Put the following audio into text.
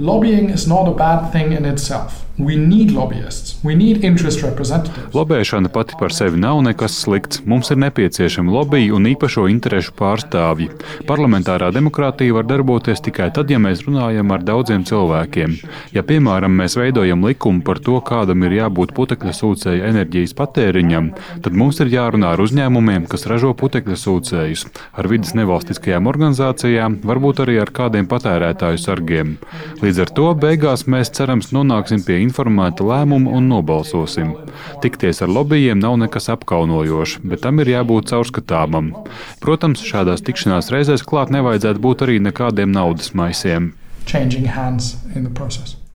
Lobbying is not a bad thing in itself. Lobēšana pati par sevi nav nekas slikts. Mums ir nepieciešami lobby un īpašo interešu pārstāvji. Parlamentārā demokrātija var darboties tikai tad, ja mēs runājam ar daudziem cilvēkiem. Ja, piemēram, mēs veidojam likumu par to, kādam ir jābūt putekļa sūcēja enerģijas patēriņam, tad mums ir jārunā ar uzņēmumiem, kas ražo putekļa sūcējus, ar vidas nevalstiskajām organizācijām, varbūt arī ar kādiem patērētāju sargiem. Līdz ar to beigās mēs cerams nonāksim pie informēta lēmuma un nobalsosim. Tikties ar lobbyiem nav nekas apkaunojošs, bet tam ir jābūt caurskatāmam. Protams, šādās tikšanās reizēs klāt nevajadzētu būt arī nekādiem naudas maisiem. Changing hands in the process.